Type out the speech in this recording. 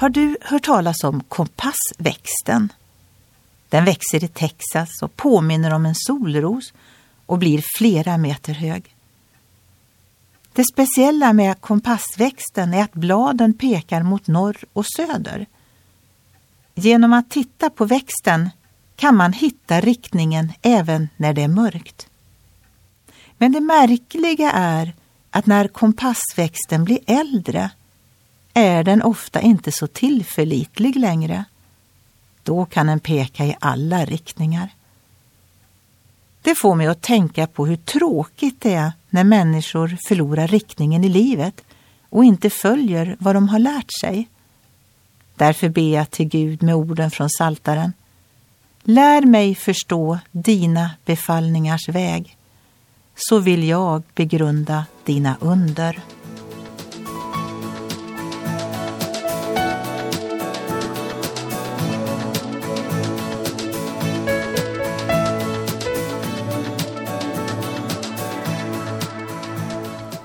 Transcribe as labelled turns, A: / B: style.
A: Har du hört talas om kompassväxten? Den växer i Texas och påminner om en solros och blir flera meter hög. Det speciella med kompassväxten är att bladen pekar mot norr och söder. Genom att titta på växten kan man hitta riktningen även när det är mörkt. Men det märkliga är att när kompassväxten blir äldre är den ofta inte så tillförlitlig längre. Då kan den peka i alla riktningar. Det får mig att tänka på hur tråkigt det är när människor förlorar riktningen i livet och inte följer vad de har lärt sig. Därför ber jag till Gud med orden från Saltaren. Lär mig förstå dina befallningars väg, så vill jag begrunda dina under.